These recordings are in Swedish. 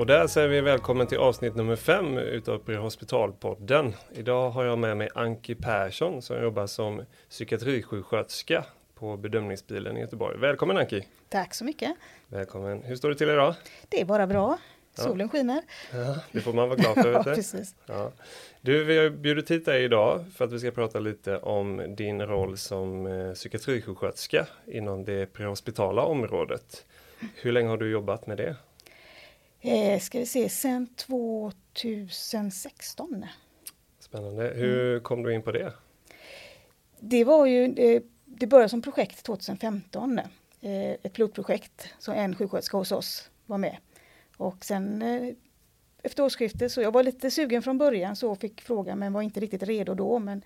Och där säger vi välkommen till avsnitt nummer fem utav Prehospitalpodden. Idag har jag med mig Anki Persson som jobbar som psykiatrisjuksköterska på bedömningsbilen i Göteborg. Välkommen Anki! Tack så mycket! Välkommen! Hur står det till idag? Det är bara bra. Solen ja. skiner. Ja, det får man vara glad för. ja, precis. Ja. Du, vi har bjudit hit dig idag för att vi ska prata lite om din roll som eh, psykiatrisjuksköterska inom det prehospitala området. Hur länge har du jobbat med det? Eh, ska vi se, sedan 2016. Spännande. Hur mm. kom du in på det? Det var ju, det, det började som projekt 2015. Eh, ett pilotprojekt som en sjuksköterska hos oss var med. Och sen eh, efter årsskiftet, så jag var lite sugen från början så fick frågan men var inte riktigt redo då. Men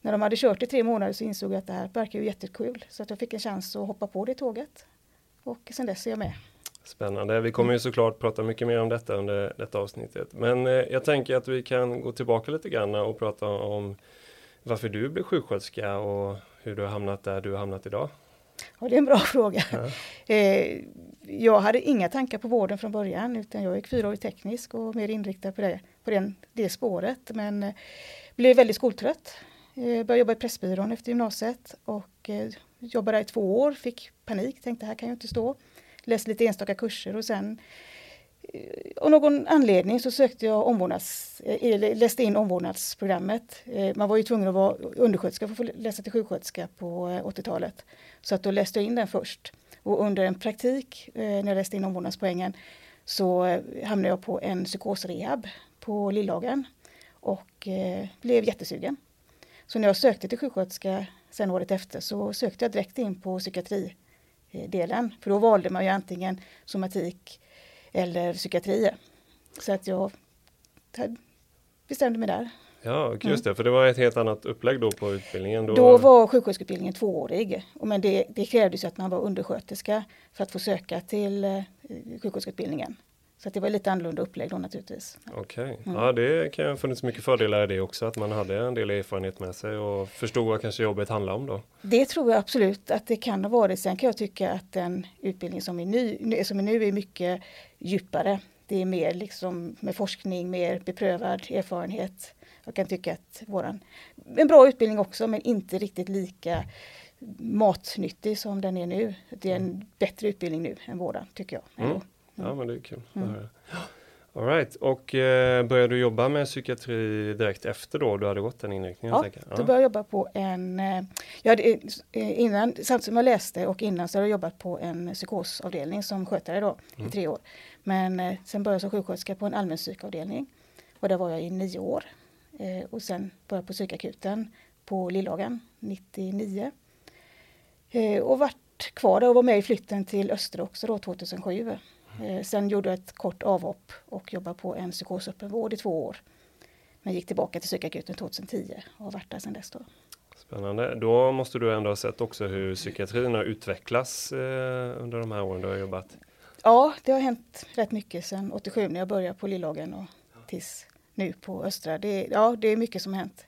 när de hade kört i tre månader så insåg jag att det här verkar ju jättekul. Så att jag fick en chans att hoppa på det tåget. Och sen dess är jag med. Spännande. Vi kommer ju såklart prata mycket mer om detta under detta avsnittet. Men eh, jag tänker att vi kan gå tillbaka lite grann och prata om varför du blev sjuksköterska och hur du har hamnat där du har hamnat idag. Ja, det är en bra fråga. Ja. Eh, jag hade inga tankar på vården från början utan jag gick fyraårig teknisk och mer inriktad på det, på den, det spåret. Men eh, blev väldigt skoltrött. Började jobba i Pressbyrån efter gymnasiet och jobbade där i två år, fick panik, tänkte här kan jag inte stå. Läst lite enstaka kurser och sen eh, av någon anledning så sökte jag omvårdnads, eh, läste in omvårdnadsprogrammet. Eh, man var ju tvungen att vara undersköterska för att få läsa till sjuksköterska på 80-talet. Så att då läste jag in den först. Och under en praktik, när jag läste in omvårdnadspoängen, så hamnade jag på en psykosrehab på Lillhagen och blev jättesugen. Så när jag sökte till sjuksköterska sen året efter så sökte jag direkt in på psykiatri psykiatridelen. För då valde man ju antingen somatik eller psykiatri. Så att jag bestämde mig där. Ja, just det, för det var ett helt annat upplägg då på utbildningen. Då, då var sjuksköterskeutbildningen tvåårig. Men det, det krävdes att man var undersköterska för att få söka till eh, sjuksköterskeutbildningen. Så det var lite annorlunda upplägg då naturligtvis. Okej, okay. mm. ja det kan ha funnits mycket fördelar i det också att man hade en del erfarenhet med sig och förstod vad kanske jobbet handlar om då. Det tror jag absolut att det kan ha varit. Sen kan jag tycka att den utbildning som är, ny, som är nu är mycket djupare. Det är mer liksom med forskning, mer beprövad erfarenhet. Jag kan tycka att våran, en bra utbildning också men inte riktigt lika matnyttig som den är nu. Det är en mm. bättre utbildning nu än våran tycker jag. Mm. Ja men det är kul. Mm. All right. och eh, började du jobba med psykiatri direkt efter då du hade gått den inriktningen? Ja, ja. då började jag jobba på en, eh, jag hade, eh, innan, samtidigt som jag läste och innan så hade jag jobbat på en psykosavdelning som skötare då mm. i tre år. Men eh, sen började jag som sjuksköterska på en allmänpsykavdelning och där var jag i nio år. Eh, och sen började på psykakuten på Lillhagen 99. Eh, och vart kvar där och var med i flytten till Östra också då 2007. Eh, sen gjorde jag ett kort avhopp och jobbade på en psykosöppenvård i två år. Men gick tillbaka till psykakuten 2010 och har varit där sedan dess. Då. Spännande. Då måste du ändå ha sett också hur psykiatrin har utvecklats under de här åren du har jobbat? Ja, det har hänt rätt mycket sedan 87 när jag började på Lillhagen och tills nu på Östra. Det, ja, det är mycket som hänt.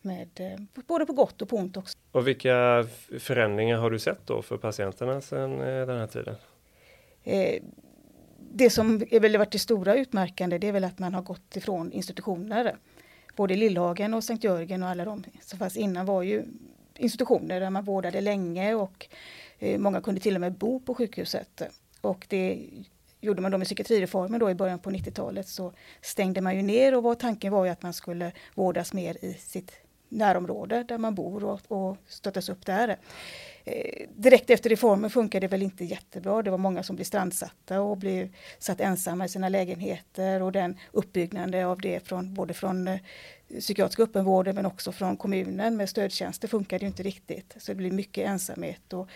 Med, eh, både på gott och på ont också. Och vilka förändringar har du sett då för patienterna sedan eh, den här tiden? Det som är väl varit det stora utmärkande det är väl att man har gått ifrån institutioner. Både Lillhagen och Sankt Jörgen och alla de som fanns innan var ju institutioner där man vårdade länge och eh, många kunde till och med bo på sjukhuset. Och det gjorde man då med psykiatrireformen då i början på 90-talet så stängde man ju ner och var, tanken var ju att man skulle vårdas mer i sitt närområde där man bor och, och stöttas upp där. Eh, direkt efter reformen funkade det väl inte jättebra. Det var många som blev strandsatta och blev satt ensamma i sina lägenheter och den uppbyggnaden av det från både från eh, psykiatriska öppenvården men också från kommunen med stödtjänster funkade ju inte riktigt. Så det blev mycket ensamhet och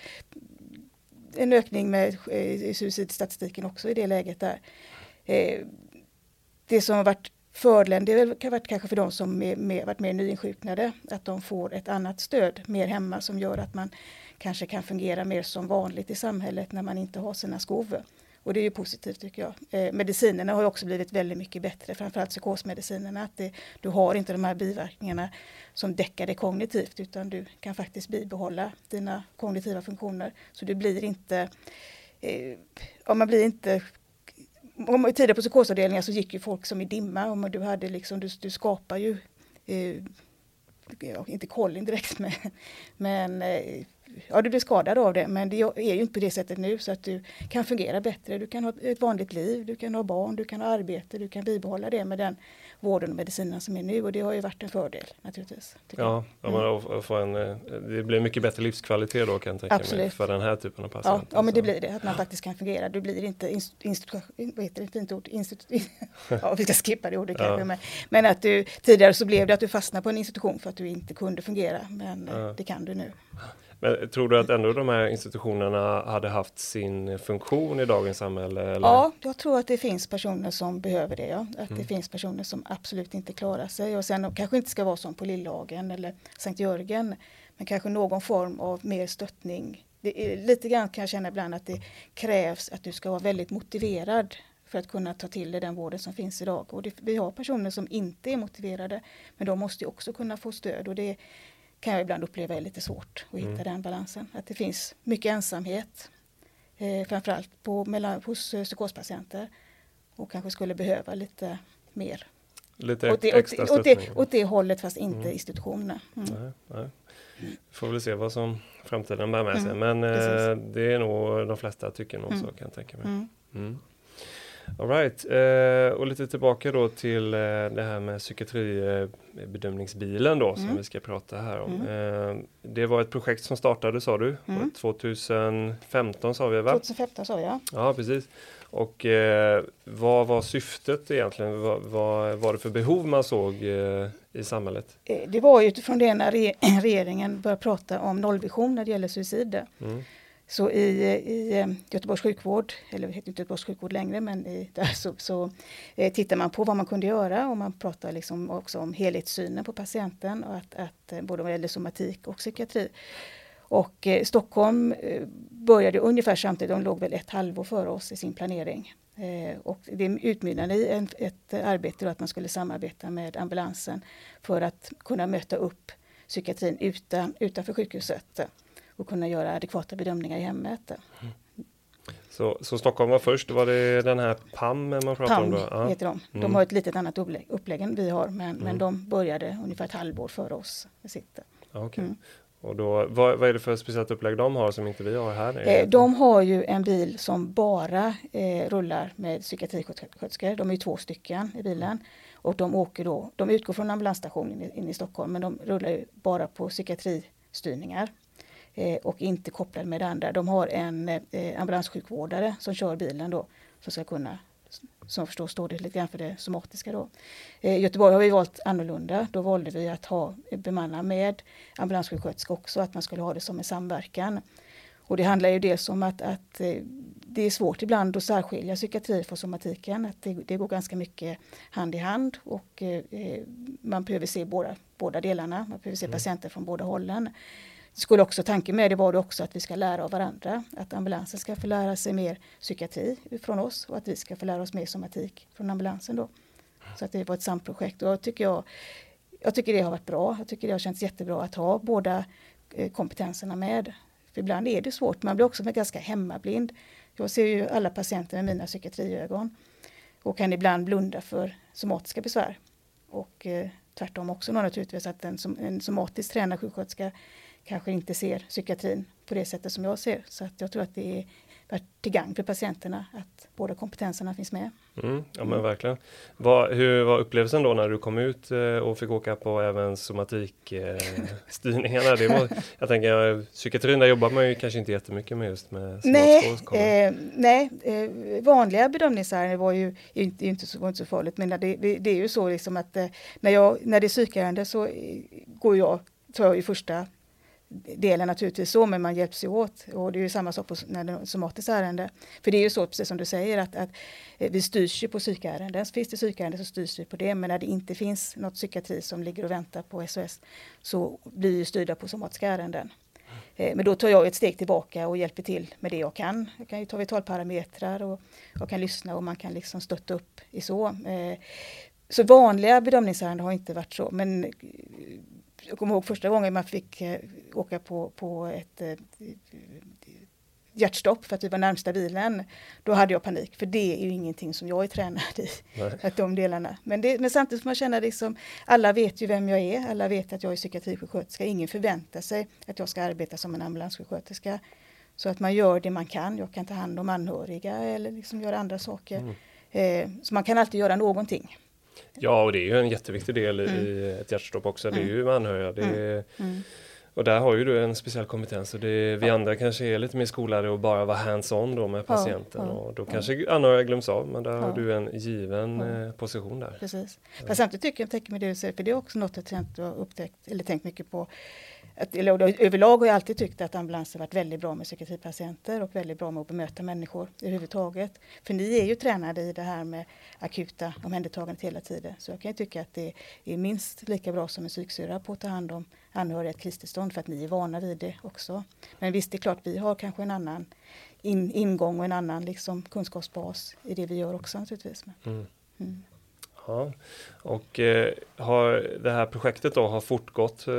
en ökning med eh, suicidstatistiken också i det läget där. Det som har varit fördelen, det har varit kanske för de som är med, varit mer nyinsjuknade, att de får ett annat stöd mer hemma som gör att man kanske kan fungera mer som vanligt i samhället när man inte har sina skov. Och det är ju positivt tycker jag. Eh, medicinerna har också blivit väldigt mycket bättre, framförallt psykosmedicinerna. Att det, du har inte de här biverkningarna som däckar dig kognitivt utan du kan faktiskt bibehålla dina kognitiva funktioner. Så du blir inte, eh, ja, man blir inte om, tidigare på psykosavdelningar så gick ju folk som i dimma. Om du, hade liksom, du, du skapar ju eh, ja, inte kollin direkt men, men eh, ja, du blir skadad av det. Men det är ju inte på det sättet nu så att du kan fungera bättre. Du kan ha ett vanligt liv, du kan ha barn, du kan ha arbete, du kan bibehålla det med den vården och medicinen som är nu och det har ju varit en fördel naturligtvis. Ja, ja mm. får en, eh, det blir mycket bättre livskvalitet då kan jag tänka Absolut. mig för den här typen av patienter. Ja, ja men det blir det, att man faktiskt kan fungera. Du blir inte institution, vad heter det, fint ord, ja vi ska skippa det ordet ja. kanske. Men, men att du, tidigare så blev det att du fastnade på en institution för att du inte kunde fungera men ja. det kan du nu. Men tror du att ändå de här institutionerna hade haft sin funktion i dagens samhälle? Eller? Ja, jag tror att det finns personer som behöver det. Ja. Att mm. det finns personer som absolut inte klarar sig och sen kanske inte ska vara som på Lillhagen eller Sankt Jörgen. Men kanske någon form av mer stöttning. Det är, lite grann kan jag känna ibland att det krävs att du ska vara väldigt motiverad för att kunna ta till dig den vården som finns idag. Och det, vi har personer som inte är motiverade men de måste också kunna få stöd. Och det, kan jag ibland uppleva är lite svårt att hitta mm. den balansen. Att det finns mycket ensamhet, eh, framförallt på, mellan, hos eh, psykospatienter och kanske skulle behöva lite mer. Lite åt det, extra åt, åt, det, åt det hållet fast inte mm. institutionerna. Mm. Nej, nej. Får väl se vad som framtiden bär med sig mm, men eh, det är nog de flesta tycker nog så mm. kan jag tänka mig. Alright, eh, och lite tillbaka då till eh, det här med psykiatribedömningsbilen då mm. som vi ska prata här om. Mm. Eh, det var ett projekt som startade sa du, mm. 2015 sa vi va? 2015 sa vi ja. Precis. Och eh, vad var syftet egentligen? Vad, vad var det för behov man såg eh, i samhället? Eh, det var utifrån det när regeringen började prata om nollvision när det gäller suicid. Mm. Så i, i eh, Göteborgs sjukvård, eller det heter inte Göteborgs sjukvård längre, men i, där så, så eh, tittar man på vad man kunde göra och man pratar liksom också om helhetssynen på patienten och att, att eh, både vad gäller somatik och psykiatri. Och eh, Stockholm eh, började ungefär samtidigt, de låg väl ett halvår före oss i sin planering. Eh, och det utmynnade i en, ett arbete då att man skulle samarbeta med ambulansen för att kunna möta upp psykiatrin utan, utanför sjukhuset och kunna göra adekvata bedömningar i hemmet. Mm. Så, så Stockholm var först, var det den här PAM man pratade PAM om då? PAM heter de. De mm. har ett litet annat upplägg, upplägg än vi har men, mm. men de började ungefär ett halvår före oss. Sitter. Okay. Mm. Och då, vad, vad, är det för speciellt upplägg de har som inte vi har här? Eh, de har ju en bil som bara eh, rullar med psykiatrisköterskor. De är två stycken i bilen. Och de åker då, de utgår från ambulansstationen inne i Stockholm men de rullar ju bara på psykiatristyrningar. Eh, och inte kopplade med det andra. De har en eh, ambulanssjukvårdare som kör bilen då som ska kunna som förstår står det lite grann för det somatiska då. I eh, Göteborg har vi valt annorlunda. Då valde vi att ha bemanna med ambulanssjuksköterska också, att man skulle ha det som en samverkan. Och det handlar ju dels om att, att det är svårt ibland att särskilja psykiatri från somatiken. Att det, det går ganska mycket hand i hand och eh, man behöver se båda, båda delarna. Man behöver se mm. patienter från båda hållen skulle också tanken med det var det också att vi ska lära av varandra. Att ambulansen ska få lära sig mer psykiatri från oss och att vi ska få lära oss mer somatik från ambulansen då. Så att det var ett samprojekt och jag tycker, jag, jag tycker det har varit bra. Jag tycker det har känts jättebra att ha båda eh, kompetenserna med. För ibland är det svårt, man blir också ganska hemmablind. Jag ser ju alla patienter med mina psykiatriögon och kan ibland blunda för somatiska besvär. Och eh, tvärtom också naturligtvis att en, en somatiskt tränad sjuksköterska kanske inte ser psykiatrin på det sättet som jag ser. Så att jag tror att det är till gagn för patienterna att båda kompetenserna finns med. Mm, ja men verkligen. Vad, hur var upplevelsen då när du kom ut eh, och fick åka på även somatikstyrningarna? Eh, jag tänker psykiatrin där jobbar man ju kanske inte jättemycket med just med Nej, eh, nej eh, vanliga bedömningsärenden var ju inte, inte, så, var inte så farligt men det, det, det är ju så liksom att eh, när, jag, när det är psykärende så eh, går jag, tar jag ju första delen naturligtvis så, men man hjälps ju åt. Och det är ju samma sak på, när det är somatiskt ärende. För det är ju så, precis som du säger, att, att eh, vi styrs ju på psykärenden. Finns det psykärenden så styrs vi på det, men när det inte finns något psykiatri som ligger och väntar på SOS så blir vi styrda på somatiska ärenden. Eh, men då tar jag ett steg tillbaka och hjälper till med det jag kan. Jag kan ju ta vitalparametrar och jag kan lyssna och man kan liksom stötta upp i så. Eh, så vanliga bedömningsärenden har inte varit så, men jag kommer ihåg första gången man fick eh, åka på, på ett eh, hjärtstopp för att vi var närmsta bilen, då hade jag panik. För det är ju ingenting som jag är tränad i. Att de delarna. Men, det, men samtidigt får man känna liksom, alla vet ju vem jag är, alla vet att jag är psykiatrisjuksköterska. Ingen förväntar sig att jag ska arbeta som en ambulanssjuksköterska. Så att man gör det man kan. Jag kan ta hand om anhöriga eller liksom göra andra saker. Mm. Eh, så man kan alltid göra någonting. Ja, och det är ju en jätteviktig del mm. i ett hjärtstopp också. Det är mm. ju anhöriga. Det mm. är, mm. Och där har ju du en speciell kompetens och det, vi andra kanske är lite mer skolade och bara vara hands-on då med patienten ja, ja, och då ja. kanske anhöriga glöms av men där har du en given eh, position där. Precis. Fast samtidigt tycker jag, tänker med det du säger, för det är också något jag har upptäckt eller tänkt mycket på att, eller, överlag har jag alltid tyckt att ambulanser varit väldigt bra med psykiatripatienter och väldigt bra med att bemöta människor överhuvudtaget. För ni är ju tränade i det här med akuta omhändertagandet hela tiden. Så jag kan tycka att det är minst lika bra som en psyksyra på att ta hand om anhöriga i ett kristillstånd för att ni är vana vid det också. Men visst, det är klart vi har kanske en annan in, ingång och en annan liksom, kunskapsbas i det vi gör också naturligtvis. Mm. Mm. Ja. Och eh, har det här projektet då har fortgått, eh,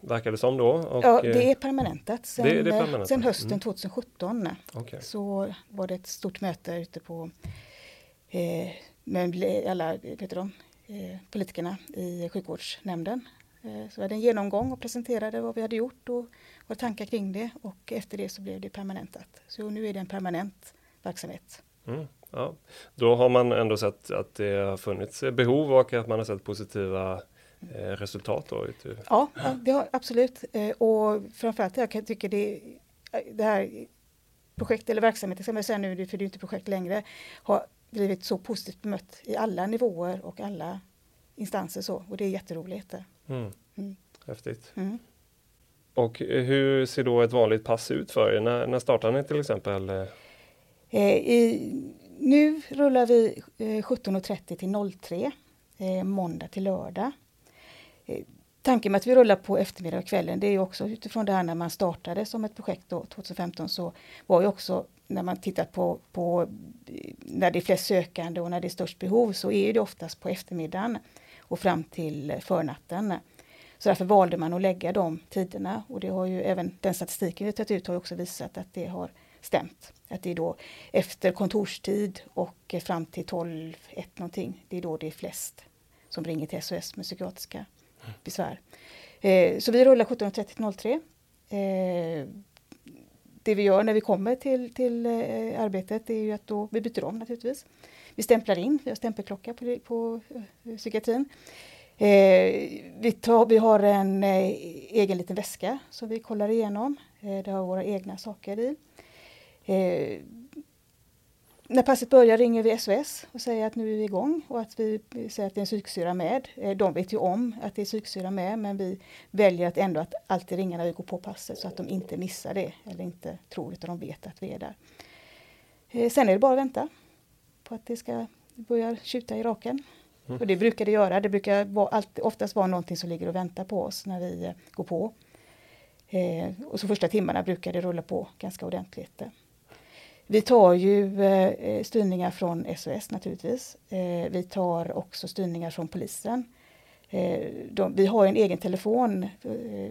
verkar det som då? Och, ja, det är permanentat. Sen, det, det är permanentat. sen hösten mm. 2017 okay. så var det ett stort möte ute på eh, med alla vet du, eh, politikerna i sjukvårdsnämnden. Eh, så vi hade en genomgång och presenterade vad vi hade gjort och våra tankar kring det och efter det så blev det permanentat. Så nu är det en permanent verksamhet. Mm. Ja, då har man ändå sett att det har funnits behov och att man har sett positiva eh, resultat. Då. Ja, det har, absolut. Eh, och framförallt jag tycka det, det här projektet eller verksamheten, ska man säga nu, för det är inte projekt längre, har blivit så positivt bemött i alla nivåer och alla instanser så och det är jätteroligt. Mm. Mm. Häftigt. Mm. Och hur ser då ett vanligt pass ut för er? När, när startar ni till exempel? Eh, I, nu rullar vi eh, 17.30 till 03, eh, måndag till lördag. Eh, tanken med att vi rullar på eftermiddag och kvällen det är också utifrån det här när man startade som ett projekt då, 2015 så var ju också när man tittar på, på eh, när det är flest sökande och när det är störst behov så är det oftast på eftermiddagen och fram till förnatten. Så därför valde man att lägga de tiderna och det har ju även den statistiken vi tagit ut har också visat att det har stämt. Att det är då efter kontorstid och fram till 12, 1 någonting, det är då det är flest som ringer till SOS med psykiatriska besvär. Eh, så vi rullar 17.30 eh, det vi gör när vi kommer till, till eh, arbetet är ju att då, vi byter om naturligtvis. Vi stämplar in, vi har stämpelklocka på, på eh, psykiatrin. Eh, vi, tar, vi har en eh, egen liten väska som vi kollar igenom. Eh, det har våra egna saker i. Eh, när passet börjar ringer vi SOS och säger att nu är vi igång och att vi säger att det är en psyksyra med. Eh, de vet ju om att det är psyksyra med men vi väljer att ändå att alltid ringa när vi går på passet så att de inte missar det eller inte tror utan de vet att vi är där. Eh, sen är det bara att vänta på att det ska börja tjuta i raken. Mm. Och det brukar det göra. Det brukar vara, alltid, oftast vara någonting som ligger och väntar på oss när vi går på. och så första timmarna brukar det rulla på ganska ordentligt. Vi tar ju eh, styrningar från SOS naturligtvis. Eh, vi tar också styrningar från polisen. Eh, de, vi har en egen telefon, eh,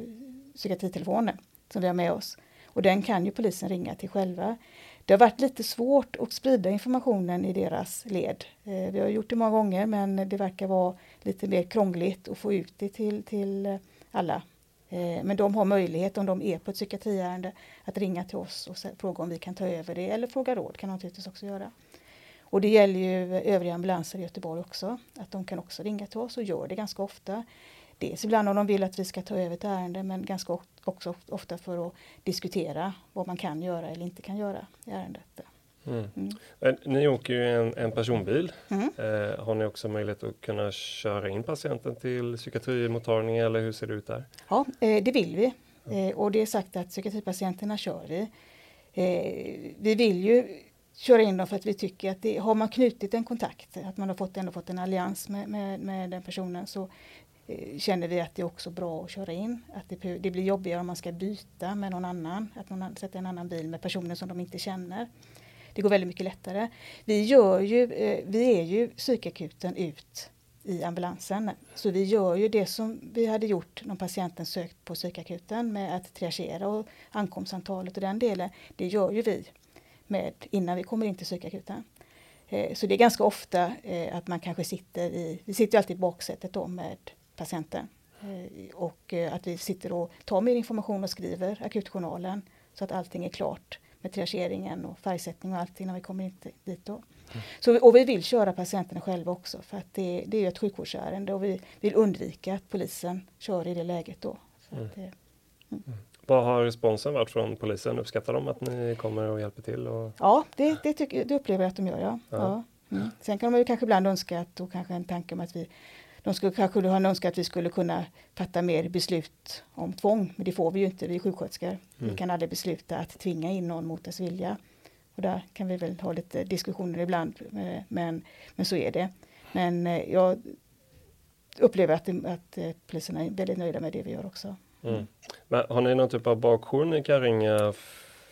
psykiatritelefonen, som vi har med oss. Och den kan ju polisen ringa till själva. Det har varit lite svårt att sprida informationen i deras led. Eh, vi har gjort det många gånger men det verkar vara lite mer krångligt att få ut det till, till alla Eh, men de har möjlighet om de är på ett psykiatriärende att ringa till oss och fråga om vi kan ta över det eller fråga råd kan de naturligtvis också göra. Och det gäller ju övriga ambulanser i Göteborg också, att de kan också ringa till oss och gör det ganska ofta. Dels ibland om de vill att vi ska ta över ett ärende men ganska också ofta för att diskutera vad man kan göra eller inte kan göra i ärendet. Mm. Mm. Ni åker ju en, en personbil. Mm. Eh, har ni också möjlighet att kunna köra in patienten till psykiatrimottagning eller hur ser det ut där? Ja, eh, det vill vi. Eh, och det är sagt att psykiatripatienterna kör vi. Eh, vi vill ju köra in dem för att vi tycker att det, har man knutit en kontakt, att man har fått, ändå fått en allians med, med, med den personen så eh, känner vi att det är också bra att köra in. Att det, det blir jobbigare om man ska byta med någon annan, att någon sätter en annan bil med personer som de inte känner. Det går väldigt mycket lättare. Vi, gör ju, eh, vi är ju psykakuten ut i ambulansen. Så vi gör ju det som vi hade gjort när patienten sökt på psykakuten med att triagera och ankomstantalet och den delen. Det gör ju vi med innan vi kommer in till psykakuten. Eh, så det är ganska ofta eh, att man kanske sitter i, vi sitter alltid i baksätet då med patienten. Eh, och att vi sitter och tar mer information och skriver akutjournalen så att allting är klart med triageringen och färgsättning och allting när vi kommer in dit. Då. Mm. Så, och vi vill köra patienterna själva också för att det, det är ett sjukvårdsärende och vi vill undvika att polisen kör i det läget då. Mm. Det, mm. mm. Vad har responsen varit från polisen? Uppskattar de att ni kommer och hjälper till? Och... Ja, det, det, tycker, det upplever jag att de gör. Ja. ja. Mm. Sen kan de ju kanske ibland önska att, och kanske en tanke om att vi de skulle kanske ha en önskan att vi skulle kunna fatta mer beslut om tvång, men det får vi ju inte, vi är sjuksköterskor. Mm. Vi kan aldrig besluta att tvinga in någon mot dess vilja. Och där kan vi väl ha lite diskussioner ibland, eh, men, men så är det. Men eh, jag upplever att, att eh, poliserna är väldigt nöjda med det vi gör också. Mm. Men har ni någon typ av bakjour ni kan ringa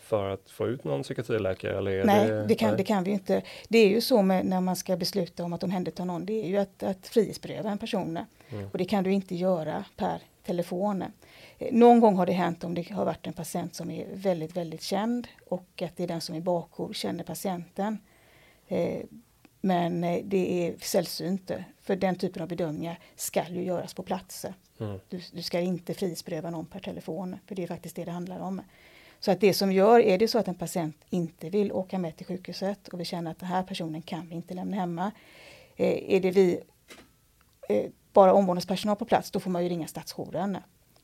för att få ut någon psykiatriläkare? Eller nej, det, det, kan, nej? det kan vi inte. Det är ju så med, när man ska besluta om att omhänderta någon, det är ju att, att frihetsberöva en person. Mm. Och det kan du inte göra per telefon. Eh, någon gång har det hänt om det har varit en patient som är väldigt, väldigt känd och att det är den som är bakjour känner patienten. Eh, men eh, det är sällsynt, för den typen av bedömningar ska ju göras på plats. Mm. Du, du, ska inte frihetsberöva någon per telefon, för det är faktiskt det det handlar om. Så att det som gör, är det så att en patient inte vill åka med till sjukhuset och vi känner att den här personen kan vi inte lämna hemma. Eh, är det vi, eh, bara omvårdnadspersonal på plats, då får man ju ringa stadsjouren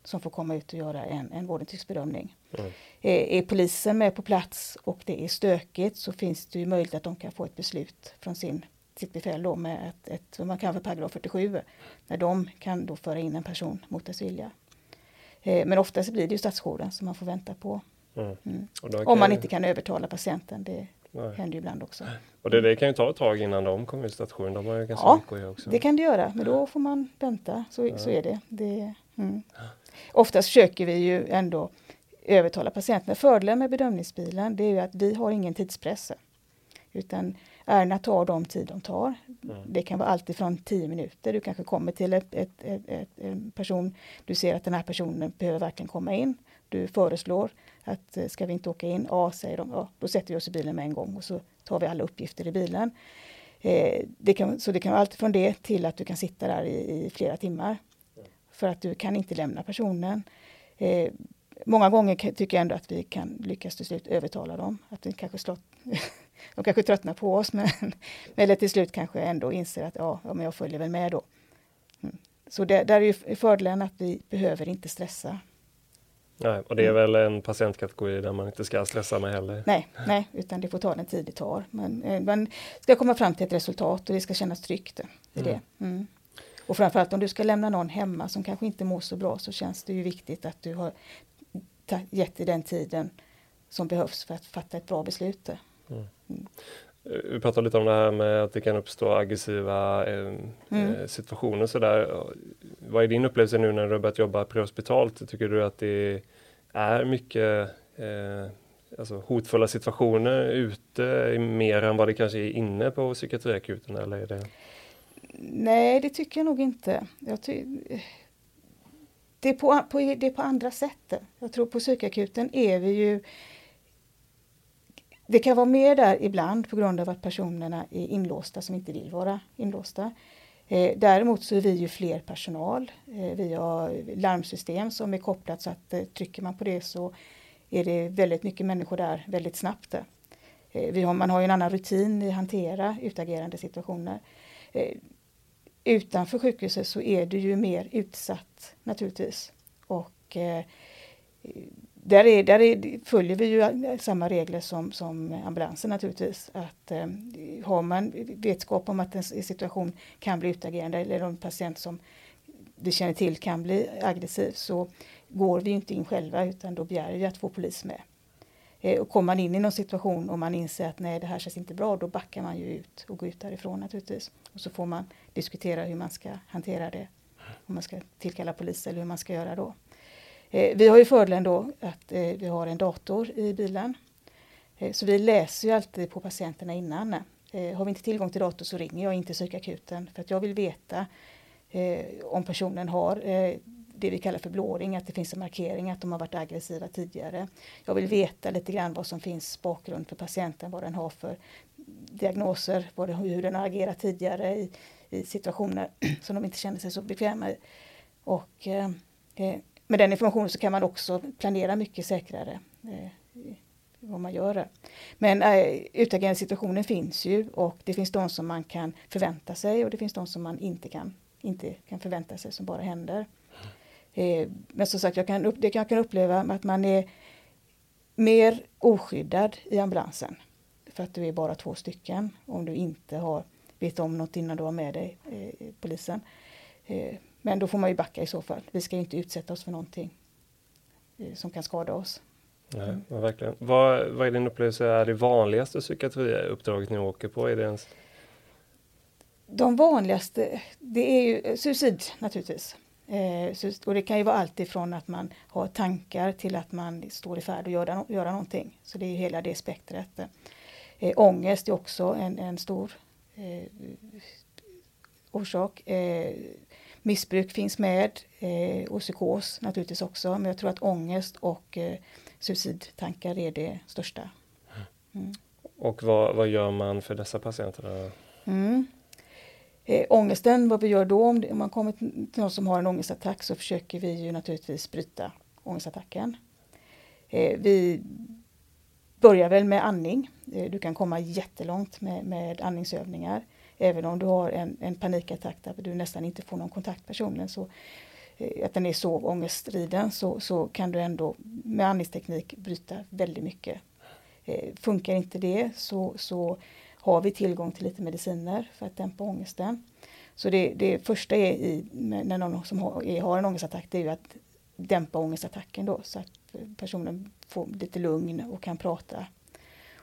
som får komma ut och göra en, en vårdintygsbedömning. Mm. Eh, är polisen med på plats och det är stökigt så finns det ju möjlighet att de kan få ett beslut från sin, sitt befäl då med ett, ett, vad man kallar för paragraf 47, när de kan då föra in en person mot dess vilja. Eh, men oftast blir det ju stadsjouren som man får vänta på. Mm. Mm. Om man inte kan övertala patienten. Det Nej. händer ju ibland också. Och det, det, kan ju ta ett tag innan de kommer till stationen. De har ju ganska ja, mycket att göra också. det kan det göra. Men då får man vänta. Så, ja. så är det. det mm. Oftast försöker vi ju ändå övertala patienten. Fördelen med bedömningsbilen det är ju att vi har ingen tidspress. Utan ärendena tar de tid de tar. Mm. Det kan vara allt ifrån 10 minuter. Du kanske kommer till ett, ett, ett, ett, en person. Du ser att den här personen behöver verkligen komma in. Du föreslår att eh, ska vi inte åka in? Ja, säger de. Ja, då sätter vi oss i bilen med en gång och så tar vi alla uppgifter i bilen. Eh, det kan, så det kan vara allt från det till att du kan sitta där i, i flera timmar. För att du kan inte lämna personen. Eh, många gånger tycker jag ändå att vi kan lyckas till slut övertala dem. Att vi kanske slått, de kanske tröttnar på oss men eller till slut kanske ändå inser att ja, ja men jag följer väl med då. Mm. Så det, där är ju fördelen att vi behöver inte stressa Nej, och det är väl en patientkategori där man inte ska stressa med heller? Nej, nej utan det får ta den tid det tar. Men eh, man ska komma fram till ett resultat och det ska kännas tryggt. Det mm. det. Mm. Och framförallt om du ska lämna någon hemma som kanske inte mår så bra så känns det ju viktigt att du har gett dig den tiden som behövs för att fatta ett bra beslut. Mm. Mm. Vi pratade lite om det här med att det kan uppstå aggressiva eh, mm. Eh, situationer. Sådär. Vad är din upplevelse nu när du har börjat jobba prehospitalt? Tycker du att det är mycket eh, alltså hotfulla situationer ute mer än vad det kanske är inne på psykiatriakuten? Eller är det... Nej, det tycker jag nog inte. Jag ty det, är på, på, det är på andra sätt. Jag tror på psykakuten är vi ju det kan vara mer där ibland på grund av att personerna är inlåsta som inte vill vara inlåsta. Eh, däremot så är vi ju fler personal. Eh, vi har larmsystem som är kopplat så att eh, trycker man på det så är det väldigt mycket människor där väldigt snabbt. Eh, vi har, man har ju en annan rutin i att hantera utagerande situationer. Eh, utanför sjukhuset så är du ju mer utsatt naturligtvis. Och eh, där, är, där är, följer vi ju samma regler som, som ambulansen naturligtvis. Att, eh, har man vetskap om att en situation kan bli utagerande eller en patient som vi känner till kan bli aggressiv så går vi inte in själva utan då begär vi att få polis med. Eh, och kommer man in i någon situation och man inser att nej det här känns inte bra då backar man ju ut och går ut därifrån naturligtvis. Och så får man diskutera hur man ska hantera det. Om man ska tillkalla polis eller hur man ska göra då. Eh, vi har ju fördelen då att eh, vi har en dator i bilen. Eh, så vi läser ju alltid på patienterna innan. Eh, har vi inte tillgång till dator så ringer jag inte psykakuten för att jag vill veta eh, om personen har eh, det vi kallar för blåring, att det finns en markering att de har varit aggressiva tidigare. Jag vill veta lite grann vad som finns bakgrund för patienten, vad den har för diagnoser, vad det, hur den har agerat tidigare i, i situationer som de inte känner sig så bekväma i. Och, eh, eh, med den informationen så kan man också planera mycket säkrare eh, vad man gör. Men eh, utagerande situationen finns ju och det finns de som man kan förvänta sig och det finns de som man inte kan, inte kan förvänta sig som bara händer. Eh, men som sagt, jag kan, upp, det kan, jag kan uppleva att man är mer oskyddad i ambulansen. För att du är bara två stycken om du inte har vet om något innan du har med dig eh, polisen. Eh, Eh, men då får man ju backa i så fall. Vi ska inte utsätta oss för någonting eh, som kan skada oss. Nej, verkligen. Vad, vad är din upplevelse är det vanligaste psykiatriuppdraget ni åker på? Är det ens... De vanligaste, det är ju suicid naturligtvis. Eh, och det kan ju vara allt ifrån att man har tankar till att man står i färd att göra, göra någonting. Så det är hela det spektret. Eh, ångest är också en, en stor eh, orsak. Eh, missbruk finns med eh, och psykos naturligtvis också. Men jag tror att ångest och eh, suicidtankar är det största. Mm. Och vad, vad gör man för dessa patienter? Mm. Eh, ångesten, vad vi gör då om, det, om man kommer till någon som har en ångestattack så försöker vi ju naturligtvis bryta ångestattacken. Eh, vi börjar väl med andning. Eh, du kan komma jättelångt med, med andningsövningar. Även om du har en, en panikattack där du nästan inte får någon kontakt personen så eh, att den är så ångestriden så, så kan du ändå med andningsteknik bryta väldigt mycket. Eh, funkar inte det så, så har vi tillgång till lite mediciner för att dämpa ångesten. Så det, det första är i, när någon som har, är, har en ångestattack det är ju att dämpa ångestattacken då så att personen får lite lugn och kan prata.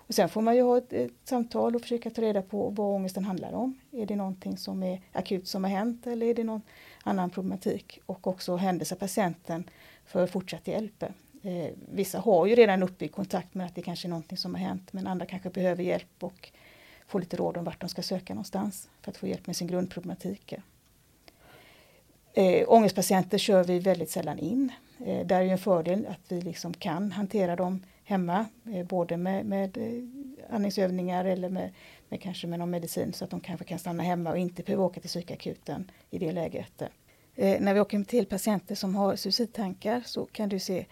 Och sen får man ju ha ett, ett, samtal och försöka ta reda på vad ångesten handlar om. Är det någonting som är akut som har hänt eller är det någon annan problematik? Och också händelsa patienten för fortsatt hjälp. Eh, vissa har ju redan uppbyggd kontakt med att det kanske är någonting som har hänt men andra kanske behöver hjälp och få lite råd om vart de ska söka någonstans för att få hjälp med sin grundproblematik. Eh, ångestpatienter kör vi väldigt sällan in. Eh, där är en fördel att vi liksom kan hantera dem hemma, eh, både med, med eh, andningsövningar eller med, med, kanske med någon medicin så att de kanske kan stanna hemma och inte behöver åka till psykakuten i det läget. Eh, när vi åker till patienter som har suicidtankar så kan du se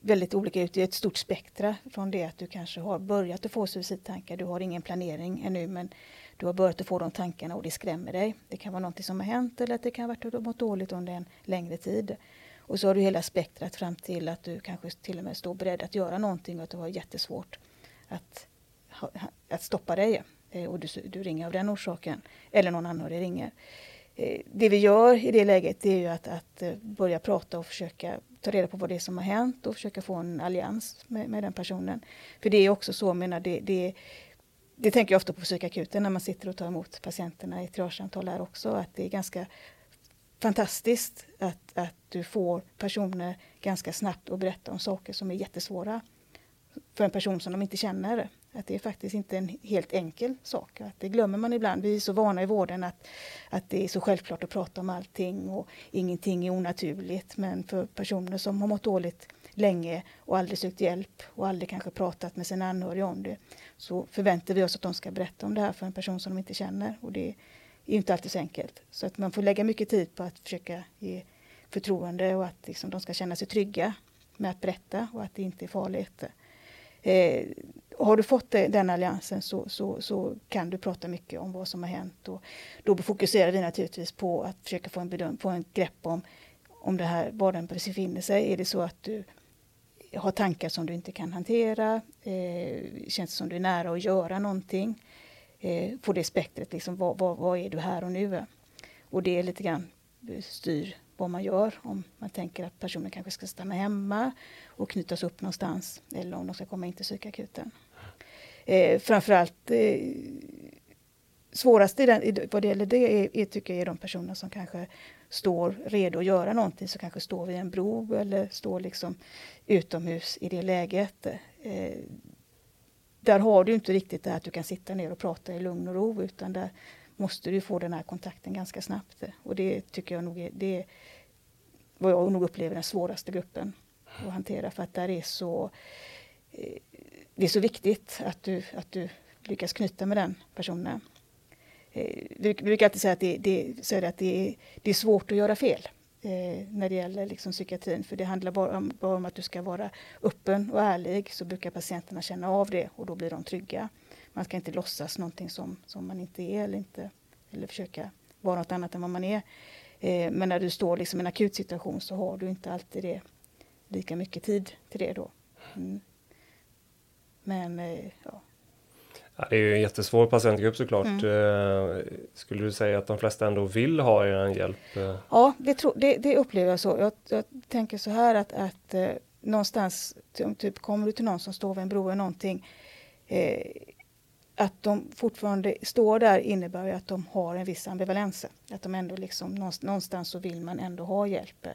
väldigt olika ut. Det är ett stort spektra från det att du kanske har börjat att få suicidtankar. Du har ingen planering ännu men du har börjat att få de tankarna och det skrämmer dig. Det kan vara något som har hänt eller att det kan ha varit att du har mått dåligt under en längre tid. Och så har du hela spektrat fram till att du kanske till och med står beredd att göra någonting och att du har jättesvårt att, att stoppa dig. Eh, och du, du ringer av den orsaken. Eller någon anhörig ringer. Eh, det vi gör i det läget är ju att, att eh, börja prata och försöka ta reda på vad det är som har hänt och försöka få en allians med, med den personen. För det är också så, menar, det, det, det tänker jag ofta på psykakuten när man sitter och tar emot patienterna i triagesamtal här också, att det är ganska fantastiskt att, att du får personer ganska snabbt att berätta om saker som är jättesvåra för en person som de inte känner. Att det är faktiskt inte en helt enkel sak. Att det glömmer man ibland. Vi är så vana i vården att, att det är så självklart att prata om allting och ingenting är onaturligt. Men för personer som har mått dåligt länge och aldrig sökt hjälp och aldrig kanske pratat med sina anhöriga om det så förväntar vi oss att de ska berätta om det här för en person som de inte känner. Och det är inte alltid så enkelt. Så att man får lägga mycket tid på att försöka ge förtroende och att liksom de ska känna sig trygga med att berätta och att det inte är farligt. Eh, har du fått eh, den alliansen så, så, så, kan du prata mycket om vad som har hänt. Och då fokuserar vi naturligtvis på att försöka få en, bedöm få en grepp om, om det här, var den befinner sig. Är det så att du har tankar som du inte kan hantera? Eh, känns det som du är nära att göra någonting? Eh, på det spektret, liksom, vad, vad, vad, är du här och nu? Och det är lite grann eh, styr vad man gör. Om man tänker att personen kanske ska stanna hemma och knytas upp någonstans eller om de ska komma in till psykakuten. Eh, framförallt eh, svårast i den, vad det gäller det är, är, tycker jag är de personer som kanske står redo att göra någonting, som kanske står vid en bro eller står liksom utomhus i det läget. Eh, där har du inte riktigt det här att du kan sitta ner och prata i lugn och ro utan där måste du få den här kontakten ganska snabbt. Och det tycker jag nog är, det är vad jag nog upplever den svåraste gruppen att hantera för att där är så eh, det är så viktigt att du, att du lyckas knyta med den personen. Eh, vi brukar alltid säga att det, det, så att det, är, det är svårt att göra fel eh, när det gäller liksom psykiatrin. För det handlar bara om, bara om, att du ska vara öppen och ärlig så brukar patienterna känna av det och då blir de trygga. Man ska inte låtsas någonting som, som man inte är eller, inte, eller försöka vara något annat än vad man är. Eh, men när du står liksom i en akut situation så har du inte alltid det, lika mycket tid till det då. Mm. Men eh, ja, Ja, det är ju en jättesvår patientgrupp såklart. Mm. Eh, skulle du säga att de flesta ändå vill ha er hjälp? Ja, det, tro, det, det upplever jag så. Jag, jag, tänker så här att, att eh, någonstans, typ, kommer du till någon som står vid en bro eller någonting, eh, att de fortfarande står där innebär ju att de har en viss ambivalens. Att de ändå liksom, någonstans så vill man ändå ha hjälp.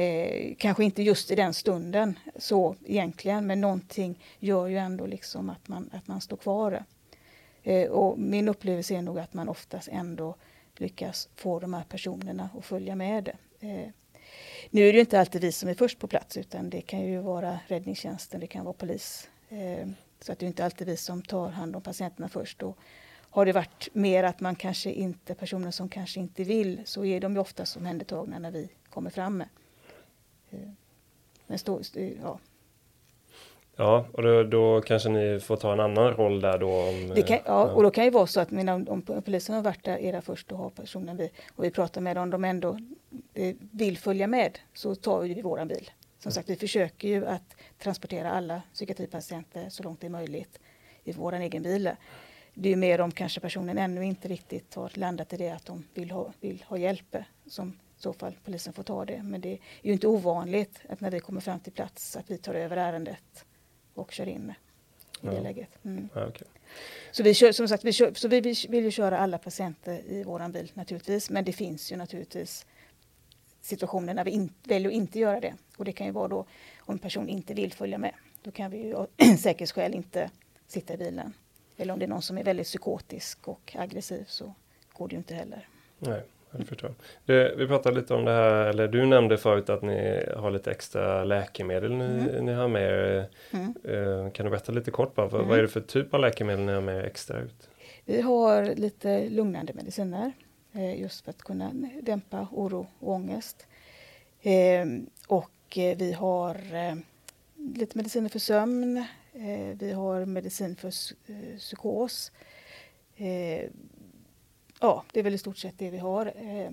Eh, kanske inte just i den stunden så egentligen, men någonting gör ju ändå liksom att man, att man står kvar. Eh, och min upplevelse är nog att man oftast ändå lyckas få de här personerna att följa med. Eh, nu är det inte alltid vi som är först på plats utan det kan ju vara räddningstjänsten, det kan vara polis. Eh, så att det är inte alltid vi som tar hand om patienterna först. Och har det varit mer att man kanske inte, personer som kanske inte vill, så är de ju oftast omhändertagna när vi kommer fram med. Men stå, ja. Ja, och då, då, kanske ni får ta en annan roll där då? Om, kan, ja, och då kan ju vara så att om, om polisen har varit där, era först och har personen vi, och vi pratar med dem, om de ändå eh, vill följa med så tar vi våran bil. Som sagt, vi försöker ju att transportera alla psykiatripatienter så långt det är möjligt i vår egen bil. Det är mer om kanske personen ännu inte riktigt har landat i det att de vill ha, vill ha hjälp som så fall polisen får ta det. Men det är ju inte ovanligt att när vi kommer fram till plats att vi tar över ärendet och kör in i det läget. Mm. Ja, okay. Så vi kör, som sagt, vi, kör, så vi vill ju köra alla patienter i våran bil naturligtvis. Men det finns ju naturligtvis situationer när vi in, väljer att inte göra det. Och det kan ju vara då om en person inte vill följa med. Då kan vi ju av säkerhetsskäl inte sitta i bilen. Eller om det är någon som är väldigt psykotisk och aggressiv så går det ju inte heller. Nej jag förstår. Du, vi pratade lite om det här, eller du nämnde förut att ni har lite extra läkemedel ni, mm. ni har med er. Mm. Uh, kan du berätta lite kort bara, mm. vad är det för typ av läkemedel ni har med extra ut? Vi har lite lugnande mediciner eh, just för att kunna dämpa oro och ångest. Eh, och eh, vi har eh, lite mediciner för sömn. Eh, vi har medicin för psykos ja, det är väl i stort sett det vi har. Eh,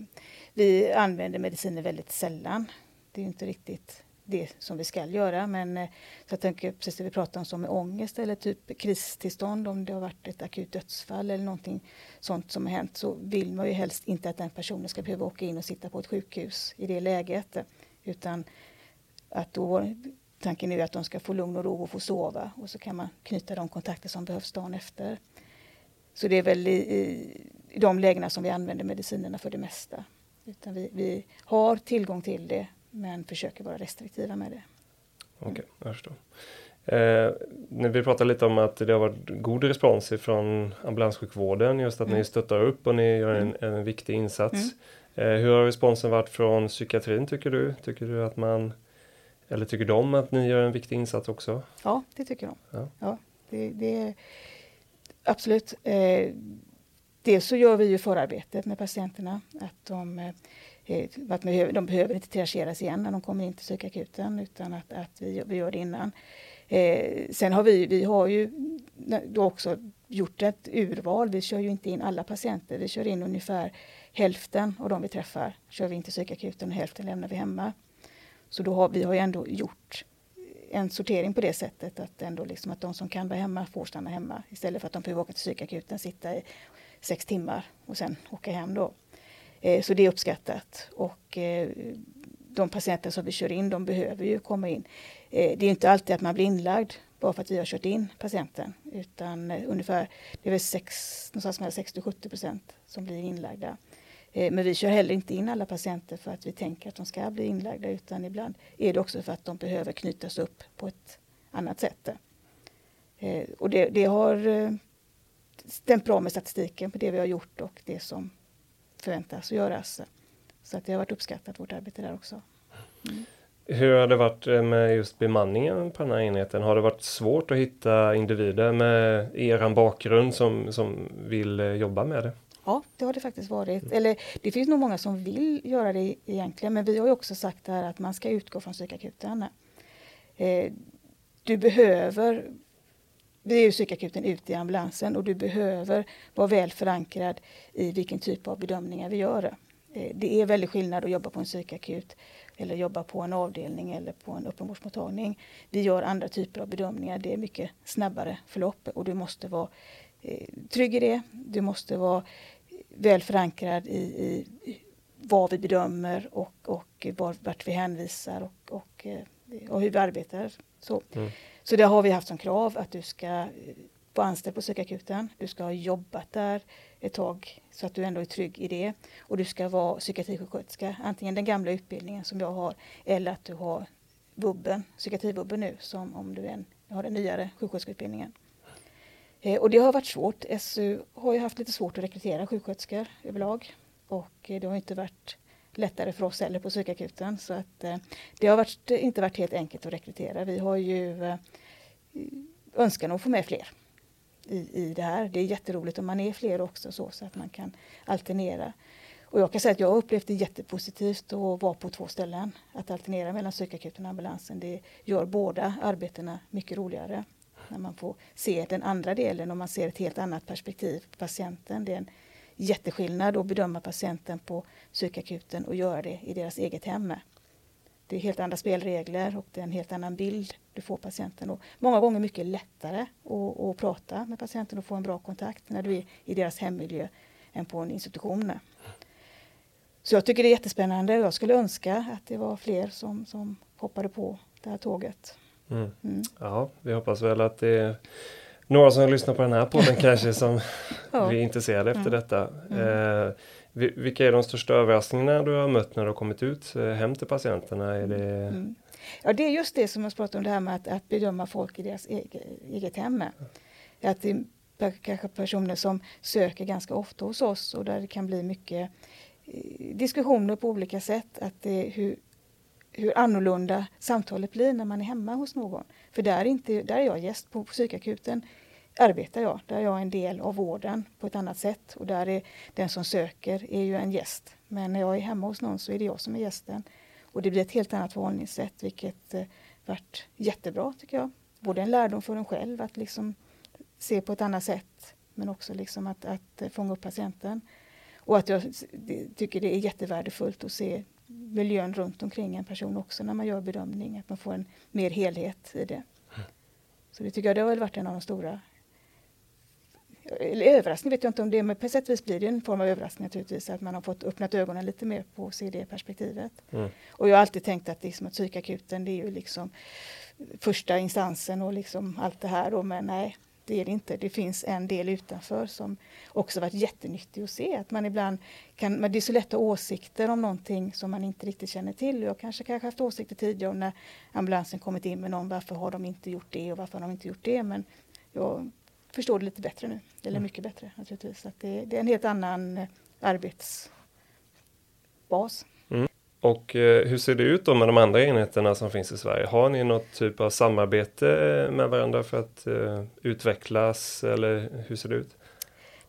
vi använder mediciner väldigt sällan. Det är inte riktigt det som vi ska göra. Men eh, så jag tänker precis det vi pratade om som med ångest eller typ kristillstånd om det har varit ett akut dödsfall eller någonting sånt som har hänt så vill man ju helst inte att den personen ska behöva åka in och sitta på ett sjukhus i det läget. Utan att då, tanken är att de ska få lugn och ro och få sova och så kan man knyta de kontakter som behövs dagen efter. Så det är väl i, i, i de lägena som vi använder medicinerna för det mesta. Utan vi, vi har tillgång till det men försöker vara restriktiva med det. Okej, okay, jag förstår. Eh, när vi pratade lite om att det har varit god respons från ambulanssjukvården, just att mm. ni stöttar upp och ni gör en, mm. en viktig insats. Mm. Eh, hur har responsen varit från psykiatrin tycker du? Tycker du att man, eller tycker de att ni gör en viktig insats också? Ja, det tycker de. Ja. ja det, det, absolut. Eh, dels så gör vi ju förarbetet med patienterna. Att de, eh, att de behöver inte triageras igen när de kommer in till psykakuten utan att, att vi, vi gör det innan. Eh, sen har vi, vi har ju då också gjort ett urval. Vi kör ju inte in alla patienter. Vi kör in ungefär hälften av de vi träffar. Kör vi in till psykakuten och hälften lämnar vi hemma. Så då har vi har ju ändå gjort en sortering på det sättet att, ändå liksom att de som kan vara hemma får stanna hemma istället för att de behöver åka till psykakuten, sitta i sex timmar och sen åka hem då. Eh, så det är uppskattat. Och eh, de patienter som vi kör in, de behöver ju komma in. Eh, det är inte alltid att man blir inlagd bara för att vi har kört in patienten, utan ungefär det är väl 60-70 procent som blir inlagda. Men vi kör heller inte in alla patienter för att vi tänker att de ska bli inlagda utan ibland är det också för att de behöver knytas upp på ett annat sätt. Och det, det har stämt bra med statistiken på det vi har gjort och det som förväntas göras. Så att det har varit uppskattat, vårt arbete där också. Mm. Hur har det varit med just bemanningen på den här enheten? Har det varit svårt att hitta individer med er bakgrund som, som vill jobba med det? Ja, det har det faktiskt varit. Eller det finns nog många som vill göra det egentligen, men vi har ju också sagt här att man ska utgå från psykakuten. Eh, du behöver, vi är ju psykakuten ute i ambulansen och du behöver vara väl förankrad i vilken typ av bedömningar vi gör. Eh, det är väldigt skillnad att jobba på en psykakut eller jobba på en avdelning eller på en öppenvårdsmottagning. Vi gör andra typer av bedömningar. Det är mycket snabbare förlopp och du måste vara eh, trygg i det. Du måste vara väl förankrad i, i vad vi bedömer och, och vart vi hänvisar och, och, eh, och hur vi arbetar. Så. Mm så det har vi haft som krav att du ska eh, vara anställd på psykakuten. Du ska ha jobbat där ett tag så att du ändå är trygg i det. Och du ska vara psykiatrisjuksköterska, antingen den gamla utbildningen som jag har eller att du har vubben, psykiatrivubben nu som om du en, har den nyare sjuksköterskeutbildningen. Eh, och det har varit svårt. SU har ju haft lite svårt att rekrytera sjuksköterskor överlag och eh, det har inte varit lättare för oss heller på psykakuten så att eh, det har varit, inte varit helt enkelt att rekrytera. Vi har ju eh, önskan att få med fler i, i det här. Det är jätteroligt om man är fler också så, så att man kan alternera. Och jag kan säga att jag har upplevt det jättepositivt att vara på två ställen. Att alternera mellan psykakuten och ambulansen. Det gör båda arbetena mycket roligare när man får se den andra delen och man ser ett helt annat perspektiv på patienten. Det är en jätteskillnad att bedöma patienten på psykakuten och göra det i deras eget hem. Det är helt andra spelregler och det är en helt annan bild du får patienten. Och många gånger mycket lättare att, att prata med patienten och få en bra kontakt när du är i deras hemmiljö än på en institution. Så jag tycker det är jättespännande och jag skulle önska att det var fler som, som hoppade på det här tåget. Mm. Mm. Ja, vi hoppas väl att det några som lyssnar på den här podden kanske som ja. blir intresserade efter mm. detta. Mm. Eh, vilka är de största överraskningarna du har mött när du har kommit ut eh, hem till patienterna? Är det... Mm. Ja, det är just det som jag pratade om, det här med att, att bedöma folk i deras eget, eget hem. Att det är kanske personer som söker ganska ofta hos oss och där det kan bli mycket eh, diskussioner på olika sätt. Att det, hur, hur annorlunda samtalet blir när man är hemma hos någon. För där är, inte, där är jag gäst på psykakuten arbetar jag. Där är jag en del av vården på ett annat sätt och där är den som söker är ju en gäst. Men när jag är hemma hos någon så är det jag som är gästen. Och det blir ett helt annat förhållningssätt vilket eh, varit jättebra tycker jag. Både en lärdom för en själv att liksom se på ett annat sätt men också liksom att, att eh, fånga upp patienten. Och att jag tycker det är jättevärdefullt att se miljön runt omkring en person också när man gör bedömning, att man får en mer helhet i det. Så det tycker jag det har varit en av de stora eller överraskning vet jag inte om det är, men på sätt och vis blir det en form av överraskning naturligtvis att man har fått öppnat ögonen lite mer på CD-perspektivet. Mm. Och jag har alltid tänkt att, liksom, att psykakuten det är ju liksom första instansen och liksom allt det här då, men nej, det är det inte. Det finns en del utanför som också varit jättenyttig att se. Att man ibland kan, men det är så lätt att ha åsikter om någonting som man inte riktigt känner till. Jag kanske kanske haft åsikter tidigare när ambulansen kommit in med någon. Varför har de inte gjort det och varför har de inte gjort det? Men jag förstår det lite bättre nu. Eller mm. mycket bättre naturligtvis. Så det, det, är en helt annan eh, arbetsbas. Och eh, hur ser det ut då med de andra enheterna som finns i Sverige? Har ni något typ av samarbete eh, med varandra för att eh, utvecklas eller hur ser det ut?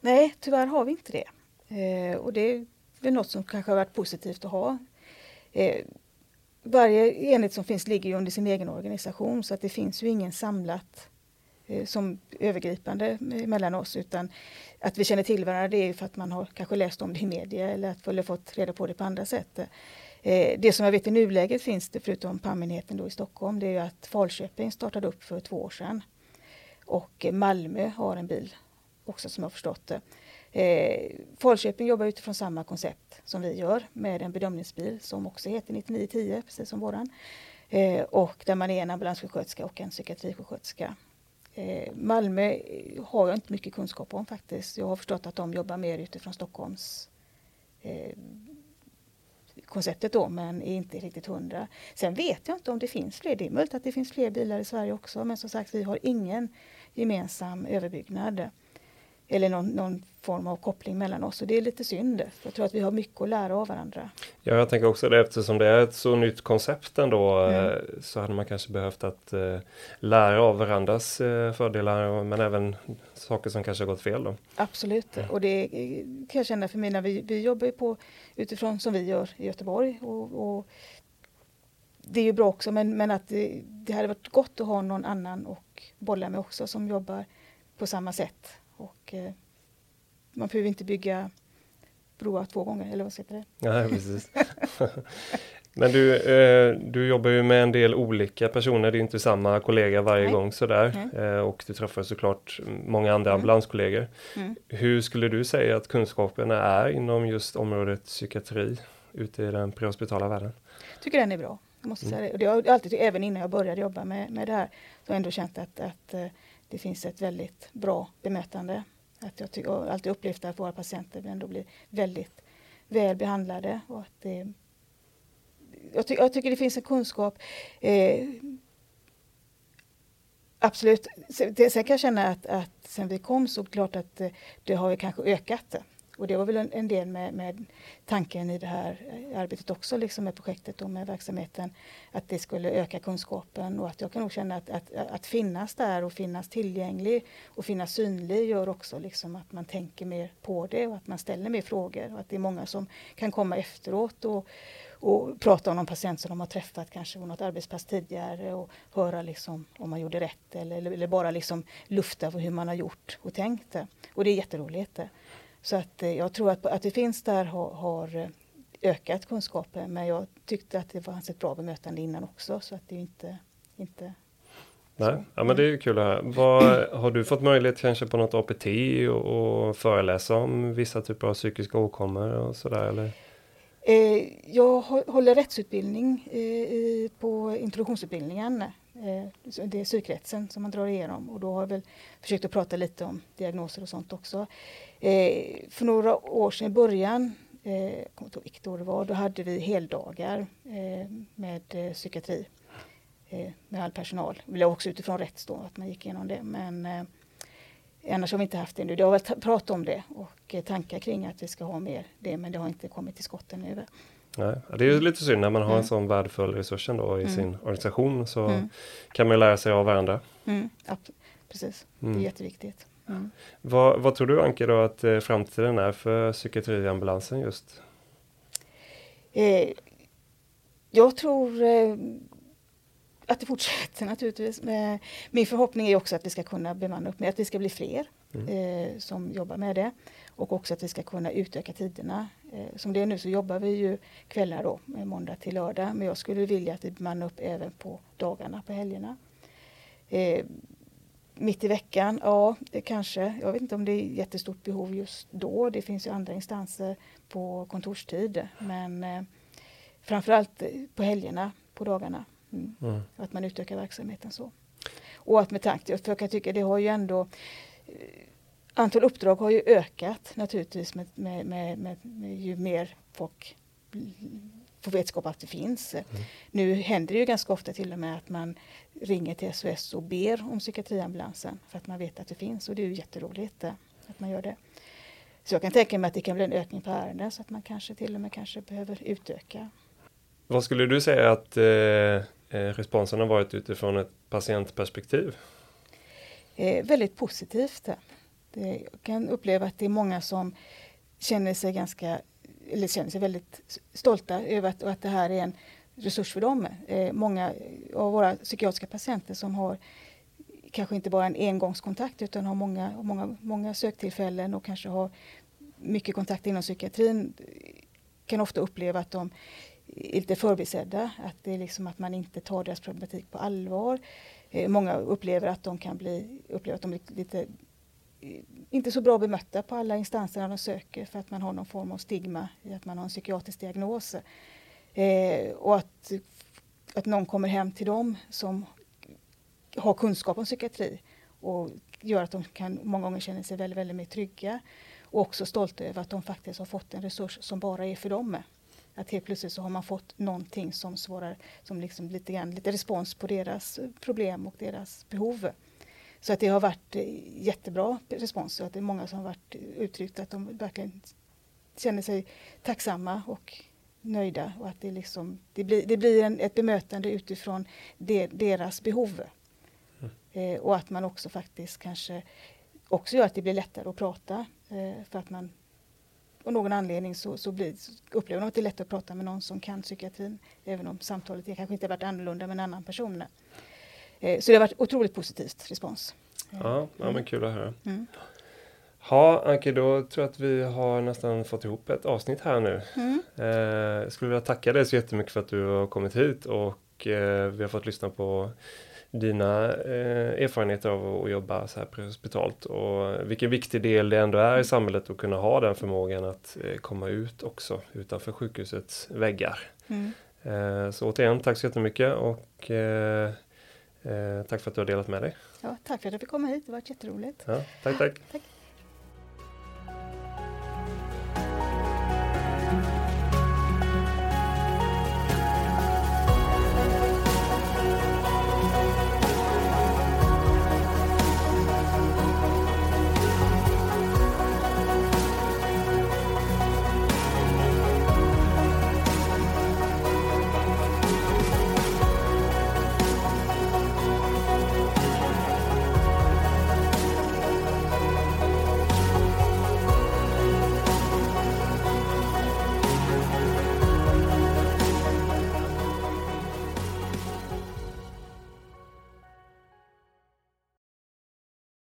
Nej, tyvärr har vi inte det. Eh, och det är väl något som kanske har varit positivt att ha. Eh, varje enhet som finns ligger ju under sin egen organisation så att det finns ju ingen samlat eh, som övergripande mellan oss utan att vi känner till varandra det är för att man har kanske läst om det i media eller att eller fått reda på det på andra sätt. Eh, det som jag vet i nuläget finns det, förutom PAM-enheten då i Stockholm, det är att Falköping startade upp för två år sedan. Och eh, Malmö har en bil också som jag förstått det. Eh, Falköping jobbar utifrån samma koncept som vi gör med en bedömningsbil som också heter 9910, precis som våran. Eh, och där man är en ambulanssjuksköterska och en psykiatrisjuksköterska. Eh, Malmö har jag inte mycket kunskap om faktiskt. Jag har förstått att de jobbar mer utifrån Stockholms eh, konceptet då men är inte riktigt hundra. Sen vet jag inte om det finns fler. Det är möjligt att det finns fler bilar i Sverige också men som sagt vi har ingen gemensam överbyggnad eller någon, någon, form av koppling mellan oss och det är lite synd. För jag tror att vi har mycket att lära av varandra. Ja, jag tänker också det eftersom det är ett så nytt koncept ändå mm. så hade man kanske behövt att uh, lära av varandras uh, fördelar men även saker som kanske har gått fel då. Absolut mm. och det kan jag känna för mig när vi, vi jobbar på utifrån som vi gör i Göteborg och, och det är ju bra också men, men att det, det hade varit gott att ha någon annan och bolla med också som jobbar på samma sätt och eh, man behöver inte bygga broar två gånger, eller vad heter det? Nej, precis. Men du, eh, du jobbar ju med en del olika personer, det är inte samma kollega varje Nej. gång sådär. Eh, och du träffar såklart många andra mm. ambulanskollegor. Mm. Hur skulle du säga att kunskaperna är inom just området psykiatri ute i den prehospitala världen? Jag tycker den är bra. Jag måste mm. säga det. Och det har alltid, även innan jag började jobba med, med det här, så har jag ändå känt att, att eh, det finns ett väldigt bra bemötande. Att jag tycker, alltid upplevt att våra patienter ändå blir väldigt väl behandlade. Och att det, jag, ty, jag tycker det finns en kunskap. Eh, absolut. Sen, sen kan jag känna att, att sen vi kom så klart att eh, det har kanske ökat. Och det var väl en, en del med, med, tanken i det här eh, arbetet också, liksom med projektet och med verksamheten, att det skulle öka kunskapen och att jag kan nog känna att, att, att finnas där och finnas tillgänglig och finnas synlig gör också liksom att man tänker mer på det och att man ställer mer frågor och att det är många som kan komma efteråt och, och prata om någon patient som de har träffat kanske på något arbetspass tidigare och höra liksom om man gjorde rätt eller, eller bara liksom lufta för hur man har gjort och tänkt det. Och det är jätteroligt. Så att eh, jag tror att, att det finns där har, har eh, ökat kunskapen men jag tyckte att det fanns ett bra bemötande innan också så att det är inte, inte Nej, ja, men det är kul att höra. Vad, har du fått möjlighet kanske på något APT och, och föreläsa om vissa typer av psykiska åkommor och sådär eller? Eh, jag håller rättsutbildning eh, på introduktionsutbildningen. Eh, det är syrkretsen som man drar igenom och då har jag väl försökt att prata lite om diagnoser och sånt också. Eh, för några år sedan i början, eh, jag kommer inte ihåg vilket år det var, då hade vi heldagar eh, med eh, psykiatri eh, med all personal. Det var också utifrån rätt då, att man gick igenom det. Men eh, annars har vi inte haft det nu. Det har väl pratat om det och eh, tankar kring att vi ska ha mer det, men det har inte kommit till skott ännu. Nej, det är ju lite synd när man har mm. en sån värdefull resurs då i mm. sin organisation så mm. kan man lära sig av varandra. Mm, precis, det är mm. jätteviktigt. Mm. Vad, vad, tror du Anke då att eh, framtiden är för psykiatriambulansen just? Eh, jag tror eh, att det fortsätter naturligtvis. Men min förhoppning är också att vi ska kunna bemanna upp med att vi ska bli fler mm. eh, som jobbar med det. Och också att vi ska kunna utöka tiderna. Eh, som det är nu så jobbar vi ju kvällar då, måndag till lördag. Men jag skulle vilja att vi bemannar upp även på dagarna, på helgerna. Eh, mitt i veckan, ja det kanske. Jag vet inte om det är jättestort behov just då. Det finns ju andra instanser på kontorstid. Men eh, framförallt på helgerna, på dagarna. Mm. Mm. Att man utökar verksamheten så. Och att med tanke, för jag tycka det har ju ändå eh, Antal uppdrag har ju ökat naturligtvis med, med, med, med, med ju mer folk får vetskap att det finns. Mm. Nu händer det ju ganska ofta till och med att man ringer till SOS och ber om psykiatriambulansen för att man vet att det finns och det är ju jätteroligt eh, att man gör det. Så jag kan tänka mig att det kan bli en ökning på ärenden så att man kanske till och med kanske behöver utöka. Vad skulle du säga att eh, eh responsen har varit utifrån ett patientperspektiv? Eh, väldigt positivt. Det, jag kan uppleva att det är många som känner sig ganska eller känner sig väldigt stolta över att, att det här är en resurs för dem. Eh, många av våra psykiatriska patienter som har kanske inte bara en engångskontakt utan har många, många, många söktillfällen och kanske har mycket kontakt inom psykiatrin kan ofta uppleva att de är lite förbisedda, att det är liksom att man inte tar deras problematik på allvar. Eh, många upplever att de kan bli, upplever att de blir lite eh, inte så bra bemötta på alla instanser när de söker för att man har någon form av stigma i att man har en psykiatrisk diagnos. Eh, och att, att någon kommer hem till dem som har kunskap om psykiatri och gör att de kan många gånger känner sig väldigt, väldigt mer trygga och också stolta över att de faktiskt har fått en resurs som bara är för dem att helt plötsligt så har man fått någonting som svarar som liksom lite grann lite respons på deras problem och deras behov. Så att det har varit eh, jättebra respons och att det är många som har varit uttryckt att de verkligen känner sig tacksamma och nöjda och att det, liksom, det blir, det blir en, ett bemötande utifrån de, deras behov. Mm. Eh, och att man också faktiskt kanske också gör att det blir lättare att prata eh, för att man av någon anledning så, så, blir, så upplever de att det är lättare att prata med någon som kan psykiatrin även om samtalet kanske inte varit annorlunda med en annan person. Eh, så det har varit otroligt positivt respons. Ja, ja men kul att höra. Mm. Ja, Anki, då tror jag att vi har nästan fått ihop ett avsnitt här nu. Mm. Eh, jag skulle vilja tacka dig så jättemycket för att du har kommit hit och eh, vi har fått lyssna på dina eh, erfarenheter av att jobba så här prehospitalt och vilken viktig del det ändå är i samhället att kunna ha den förmågan att eh, komma ut också utanför sjukhusets väggar. Mm. Eh, så återigen, tack så jättemycket och eh, eh, tack för att du har delat med dig. Ja, tack för att jag fick komma hit, det var jätteroligt. Ja, tack, tack. tack.